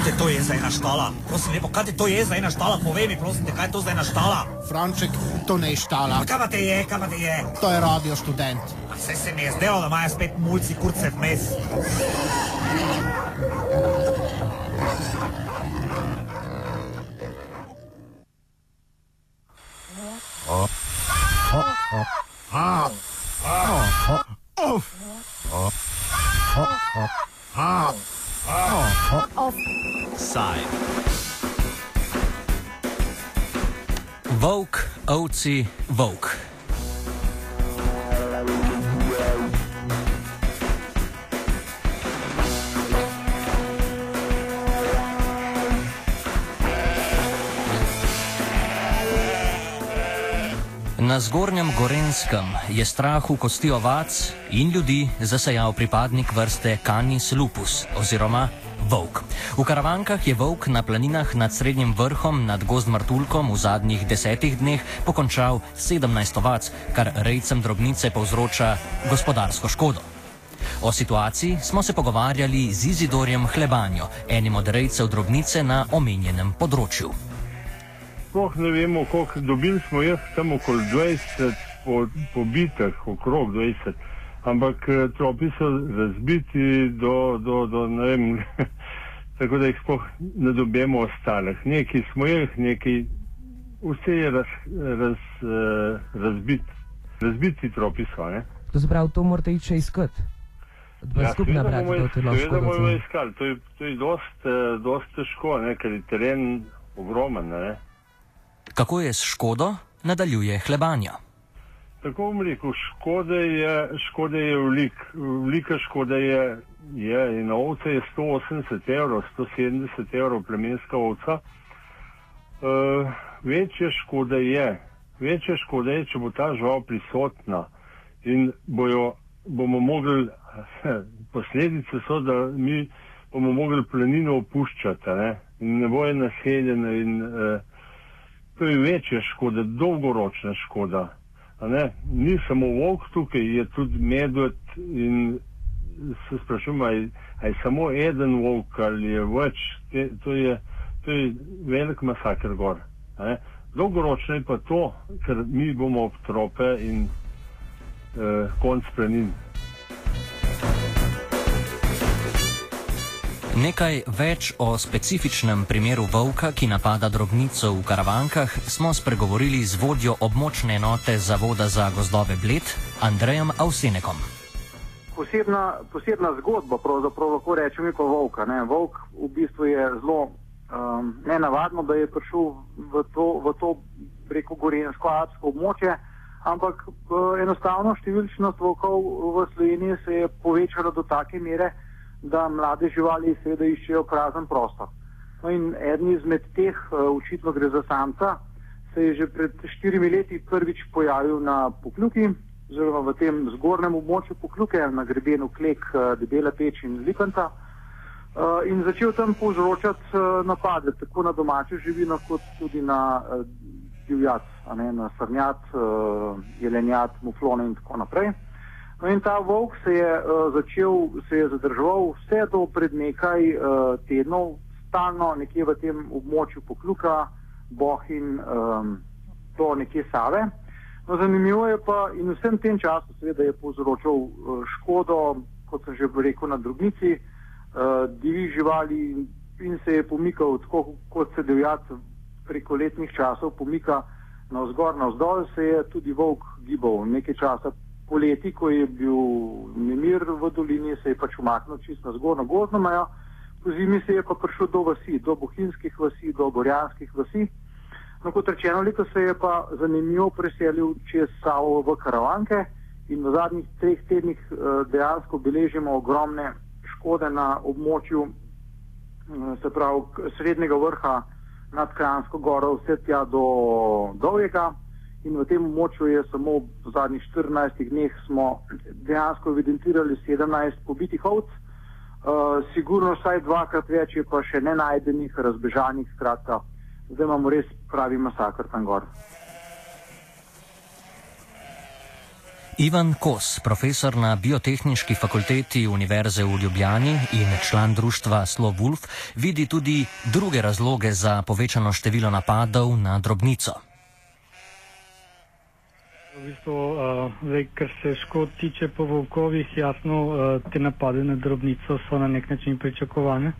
Kaj to je za ena štala? Prosim, lepo, kaj to je za ena štala? Povej mi, prosim, te, kaj je to za ena štala? Franček, to ne je štala. Kaj pa te je, kaj pa te je? To je radio študent. Vse se mi je zdelo, da imajo spet mulci kurce vmes. Side. Volk, ovci, volk. Na zgornjem Gorenskem je strah v kosti ovac in ljudi zasajal pripadnik vrste Canis lupus oziroma volk. V karavankah je volk na planinah nad srednjim vrhom nad gozd Martulkom v zadnjih desetih dneh pokončal 17 ovac, kar rejcem drobnice povzroča gospodarsko škodo. O situaciji smo se pogovarjali z Izidorjem Hlebanjo, enim od rejcev drobnice na omenjenem področju. Sploh ne vemo, koliko dobili smo jaz tam okoli 20 po, pobitih, okrog 20, ampak eh, tropi so razbiti do, do, do ne vem, tako da jih sploh ne dobimo ostalih. Neki smo jih, neki, vse je raz, raz, eh, razbit, razbiti tropi so, ne. To se pravi, to morate iti še iskati. Ja, skupna bomo- da te lahko Seveda bomo iskali, to je, to je dost, eh, dost težko, ne, ker je teren ogromen, ne. Kako je s škodo, nadaljuje Hlebanja. Tako bom rekel, škode je, škode je velik, velika škoda je, je in ovce je 180 evrov, 170 evrov plemenska ovca. Uh, večja škoda je, večja škoda je, če bo ta žival prisotna in bojo, bomo mogli, posledice so, da mi bomo mogli planino opuščati ne? in ne boje naseljene in uh, to je večja škoda, dolgoročna škoda. Ni samo volk tukaj, je tudi medved in se sprašujem, ali je samo eden volk ali je več. Te, to, je, to je velik masakr gor. Ne. Dolgoročno je pa to, ker mi bomo ob trope in eh, konc planin. Nekaj več o specifičnem primeru volka, ki napada drobnico v karavankah, smo spregovorili z vodjo območne enote Zavoda za gozdove Bled, Andrejem Avsenekom. Posebna, posebna zgodba, pravzaprav lahko rečem, pa volka. Ne. Volk v bistvu je zelo um, nenavadno, da je prišel v to, v to preko gorensko-alpsko območje, ampak uh, enostavno številčnost volkov v Sloveniji se je povečala do take mere, da mlade živali seveda iščejo prazen prostor. No in eden izmed teh, uh, očitno gre za samca, se je že pred štirimi leti prvič pojavil na Pokljuki, oziroma v tem zgornjem območju Pokljuke, na grebenu Klek, eh, Debela peč in Lipanta. eh, In začel tam povzročati eh, napade, tako na domače živino, kot tudi na divjad, ne, na srnjat, eh, jelenjat, muflone in tako naprej. No in ta volk se je začel, se je zadrževal vse do pred nekaj tednov, stalno nekje v tem območju Pokluka, Bohin, do nekje Save. No, zanimivo je pa in vsem tem času seveda je povzročal uh, škodo, kot sem že rekel, na drobnici, uh, divjih živali in se je pomikal tako, kot se divjad preko letnih časov pomika navzgor, navzdol, se je tudi volk gibal nekaj časa poleti, ko je bil nemir v dolini, se je pač umaknil čisto na zgornjo gozdno mejo, po zimi se je pa prišel do vasi, do bohinjskih vasi, do gorjanskih vasi. No, kot rečeno, letos se je pa zanimivo preselil čez Savo v Karavanke in v zadnjih treh tednih eh, dejansko beležimo ogromne škode na območju, eh, se pravi, k- srednjega vrha nad Kranjsko goro, vse tja do Dovjega. In v tem območju je samo v zadnjih 14 dneh smo dejansko evidentirali 17 pobitih ovc, uh, sigurno vsaj dvakrat več je pa še nenajdenih, razbežanih, skratka, zdaj imamo res pravi masakr tam gor. Ivan Kos, profesor na Biotehnički fakulteti Univerze v Ljubljani in član društva Slovulf, vidi tudi druge razloge za povečano število napadov na drobnico. V bistvu, uh, zdaj, kar se škod tiče po volkovih, jasno, uh, te napade na drobnico so na nek način pričakovane.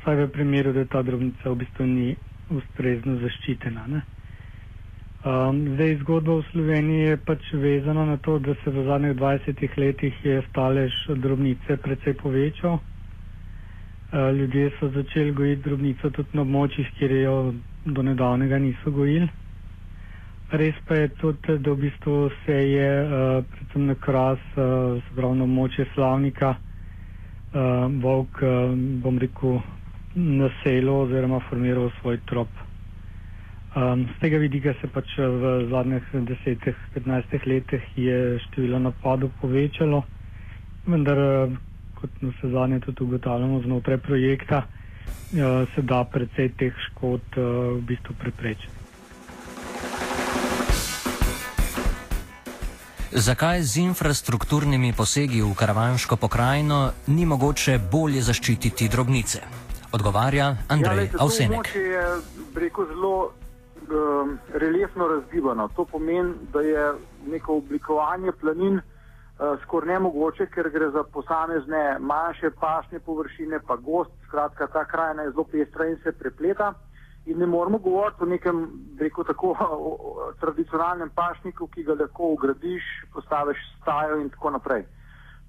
Vsaj v primeru, da ta drobnica v bistvu ni ustrezno zaščitena. Ne? Um, zdaj, zgodba v Sloveniji je pač vezana na to, da se v zadnjih 20 letih je stalež drobnice precej povečal. Uh, ljudje so začeli gojiti drobnico tudi na območjih, kjer jo do nedavnega niso gojili. Res pa je tudi, da v bistvu se je uh, predvsem na kras, uh, zbrav na območje slavnika, uh, volk, uh, bom rekel, naselil oziroma formiral svoj trop. Um, z tega vidika se pač v zadnjih 10-15 letih je število napadov povečalo, vendar, kot se zadnje tudi ugotavljamo znotraj projekta, uh, se da precej teh škod uh, v bistvu preprečiti. Zakaj z infrastrukturnimi posegi v karavanško pokrajino ni mogoče bolje zaščititi drobnice? Odgovarja Andrej ja, Avsenek. To je rekel zelo um, reliefno razgibano. To pomeni, da je neko oblikovanje planin uh, skoraj nemogoče, ker gre za posamezne manjše pašne površine, pa gost, skratka, ta krajina je zelo pestra in se prepleta. In ne moramo govoriti o nekem, rekel tako, o, o, tradicionalnem pašniku, ki ga lahko ugradiš, postaviš stajo in tako naprej.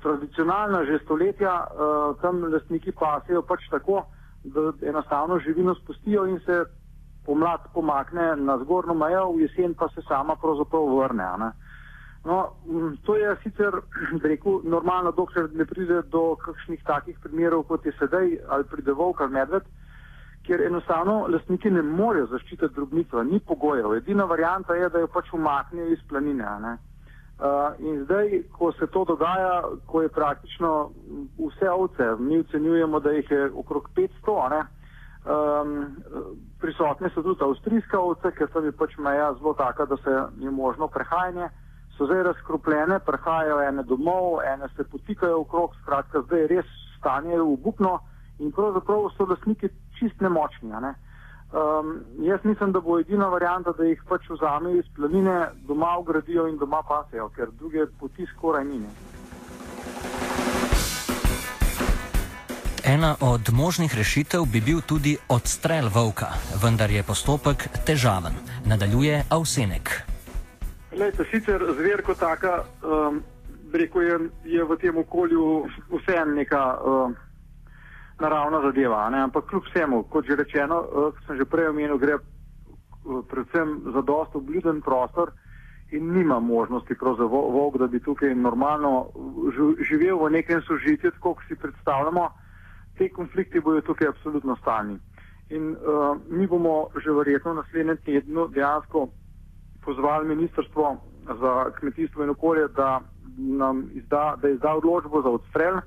Tradicionalna že stoletja uh, tam lastniki pasejo pač tako, da enostavno živino spustijo in se pomlad pomakne na zgornjo mejo, v jesen pa se sama pravzaprav vrne. No, to je sicer, rekel, normalno, dokler ne pride do kakšnih takih primerov, kot je sedaj, ali pride volk ali medved, kjer enostavno lastniki ne morejo zaščititi drobnico, ni pogojev. Edina varijanta je, da jo pač umaknejo iz planine. Uh, in zdaj, ko se to dogaja, ko je praktično vse ovce, mi ocenjujemo, da jih je okrog 500, Um, prisotne so tudi avstrijske ovce, ker tam je pač meja zelo taka, da se je možno prehajanje. So zdaj razkropljene, prehajajo ene domov, ene se potikajo okrog, skratka, zdaj je res stanje obupno in pravzaprav so lastniki čist nemočni. Ne? Um, jaz mislim, da bo edina varijanta, da jih pač vzamejo iz planine, doma ugradijo in doma pasejo, ker druge poti skoraj ni. Ne? Ena od možnih rešitev bi bil tudi odstrel volka, vendar je postopek težaven. Nadaljuje Avsenek. Lejte, sicer zver kot taka, um, reko je, je v tem okolju vseeno neka um, naravna zadeva, ne? ampak kljub vsemu, kot že rečeno, uh, kot sem že prej omenil, gre uh, predvsem za dost obljuden prostor in nima možnosti za volk, da bi tukaj normalno živel v nekem sožitju, tako kot si predstavljamo te konflikti bodo tukaj absolutno stalni. In uh, mi bomo že verjetno v naslednjem tednu dejansko pozvali Ministrstvo za kmetijstvo in okolje, da nam izda, da izda odločbo za odstrel.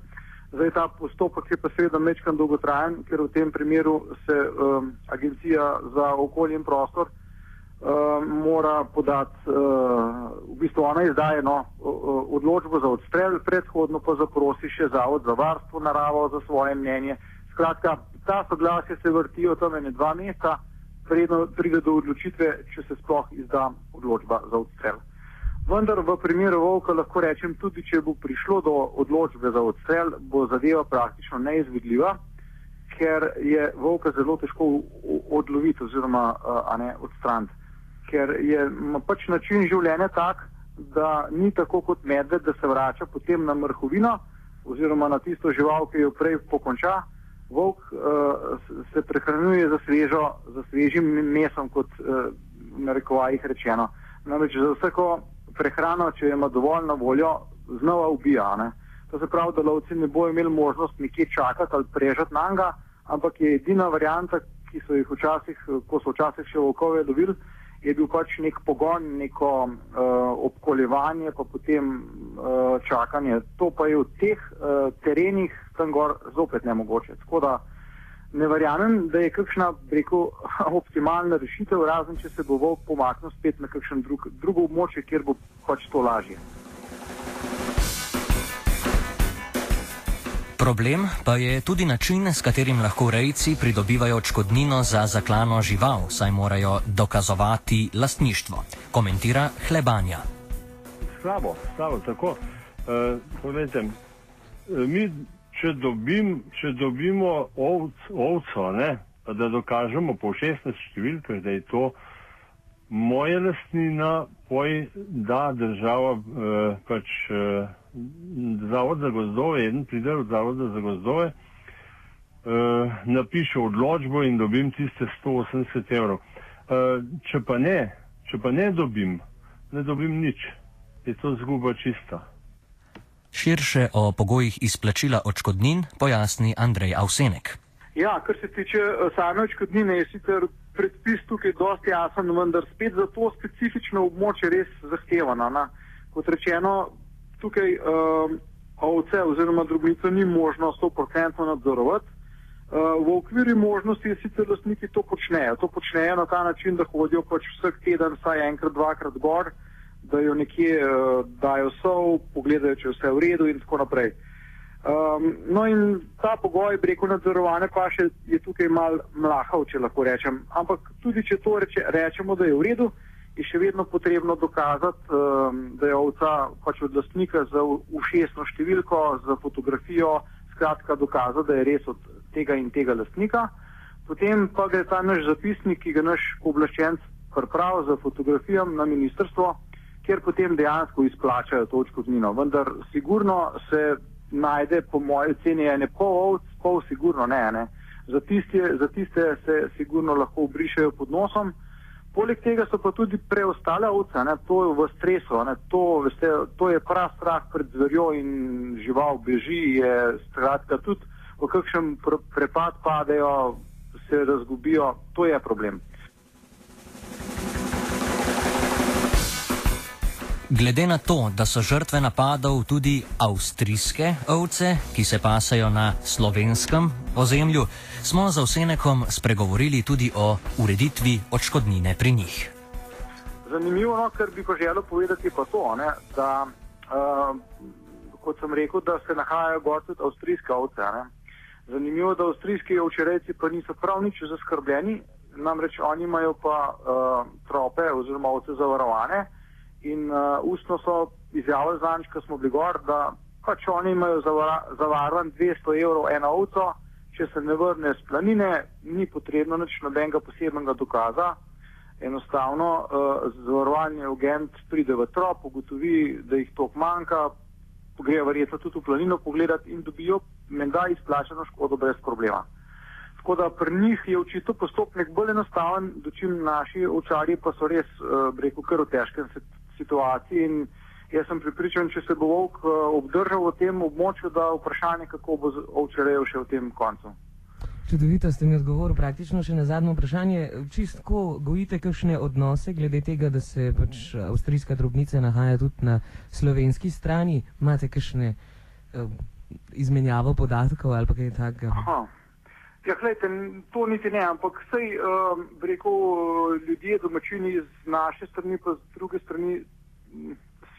Zdaj ta postopek je pa seveda mečkan dolgotrajen, ker v tem primeru se um, Agencija za okolje in prostor uh, mora podati, uh, v bistvu ona izdaje no, odločbo za odstrel, predhodno pa zaprosi še Zavod za varstvo naravo za svoje mnenje. Skratka, ta soglasje se vrtijo tam ene dva meseca, predno pride do odločitve, če se sploh izda odločba za odstrel. Vendar v primeru volka lahko rečem, tudi če bo prišlo do odločbe za odstrel, bo zadeva praktično neizvedljiva, ker je volka zelo težko odloviti oziroma ne, odstraniti ker je pač način življenja tak, da ni tako kot medved, da se vrača potem na mrhovino oziroma na tisto žival, ki jo prej pokonča. Volk uh, se prehranjuje za, svežo, za svežim mesom, kot uh, na rekovajih rečeno. Namreč za vsako prehrano, če ima dovolj na voljo, znova ubija. Ne? To se pravi, da lovci ne bojo imeli možnost nekje čakati ali prežati na njega, ampak je edina varijanta, ki so jih včasih, ko so včasih še volkove lovili, je bil pač nek pogon, neko uh, obkoljevanje, pa potem uh, čakanje. To pa je v teh uh, terenih tam gor zopet nemogoče. Tako da ne verjamem, da je kakšna rekel, optimalna rešitev, razen če se bo vol pomaknil spet na kakšen drug, drugo območje, kjer bo pač to lažje. Problem pa je tudi način, s katerim lahko rejci pridobivajo odškodnino za zaklano žival, saj morajo dokazovati lastništvo, komentira Hlebanja. Slabo, slabo, tako. Eh, uh, povedzem, eh, mi če, dobim, če dobimo ovc, ovco, ne, da dokažemo po 16 številkah, da je to moja lastnina, poj da država uh, pač. Uh, zavod za gozdove, en pride v zavod za gozdove, uh, napiše odločbo in dobim tiste 180 evrov. Uh, če pa ne, če pa ne dobim, ne dobim nič, je to zguba čista. Širše o pogojih izplačila odškodnin pojasni Andrej Avsenek. Ja, kar se tiče same odškodnine, je sicer predpis tukaj dosti jasen, vendar spet za to specifično območje res zahtevano. Na. Kot rečeno, tukaj um, ovce oziroma drobnice ni možno 100% nadzorovati. Uh, v okviru možnosti je sicer lastniki to počnejo. To počnejo na ta način, da hodijo pač vsak teden, vsaj enkrat, dvakrat gor, da jo nekje uh, dajo sol, pogledajo, če je vse v redu in tako naprej. Um, no in ta pogoj preko nadzorovane pa še je tukaj mal mlahav, če lahko rečem. Ampak tudi, če to reče, rečemo, da je v redu, je še vedno potrebno dokazati, um, da je ovca pač od lastnika za ušesno številko, za fotografijo, skratka dokazati, da je res od tega in tega lastnika. Potem pa gre ta naš zapisnik, ki ga naš oblaščenc pripravi za fotografijo na ministrstvo, kjer potem dejansko izplačajo to očkodnino. Vendar sigurno se najde, po mojem oceni, ene pol ovc, pol sigurno ne. ne. Za, tiste, za tiste se sigurno lahko obrišajo pod nosom. Poleg tega so pa tudi preostale ovce, to je v stresu, to, veste, to je prav strah pred zverjo in žival beži, je skratka tudi v kakšen prepad padejo, se razgubijo, to je problem. Glede na to, da so žrtve napadov tudi avstrijske ovce, ki se pasajo na slovenskem ozemlju, smo z Ovsenekom spregovorili tudi o ureditvi odškodnine pri njih. Zanimivo, no, kar bi pa želel povedati, pa to, ne, da uh, kot sem rekel, da se nahajajo gor tudi avstrijske ovce. Ne. Zanimivo, da avstrijski ovčerejci pa niso prav nič zaskrbljeni, namreč oni imajo pa uh, trope oziroma ovce zavarovane in uh, ustno so izjavili zanj, ko smo bili gor, da pač oni imajo zavarovan 200 evrov eno ovco, če se ne vrne z planine, ni potrebno nič nobenega posebnega dokaza. Enostavno uh, zavarovalni agent pride v trop, ugotovi, da jih tok manjka, grejo verjetno tudi v planino pogledati in dobijo menda izplačeno škodo brez problema. Tako da pri njih je očitno postopek bolj enostaven, dočim naši očarji pa so res, uh, rekel, kar v težkem situaciji in jaz sem pripričan, če se bo volk uh, obdržal v tem območju, da vprašanje, kako bo ovčerejo še v tem koncu. Čudovito ste mi odgovorili, praktično še na zadnje vprašanje. Čistko gojite kakšne odnose glede tega, da se pač avstrijska drobnica nahaja tudi na slovenski strani? Imate kakšne uh, izmenjavo podatkov ali kaj takega? Ja, gledajte, to niti ne, ampak vsej, um, rekel, ljudje, domačini z naše strani, pa z druge strani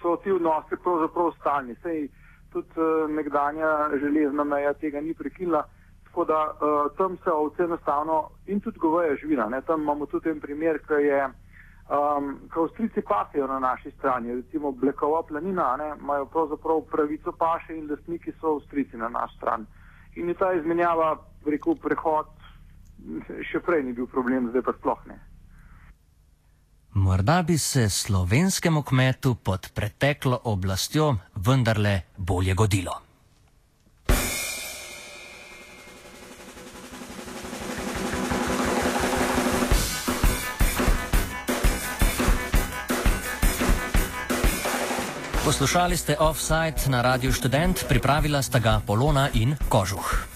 so ti odnosi pravzaprav stalni. Sej tudi uh, nekdanja železna meja tega ni prekinila, tako da uh, tam se ovce enostavno in tudi goveje živina. Ne? Tam imamo tudi en primer, ki je, um, ko avstrici pasejo na naši strani, recimo Blekova planina, ne? imajo pravzaprav pravico paše in lastniki so avstrici na naši strani. In je ta izmenjava rekel, prehod še prej ni bil problem, zdaj pa sploh ne. Morda bi se slovenskemu kmetu pod preteklo oblastjo vendarle bolje godilo. Poslušali ste offside na Radiu Student, pripravila sta ga Polona in Kožuh.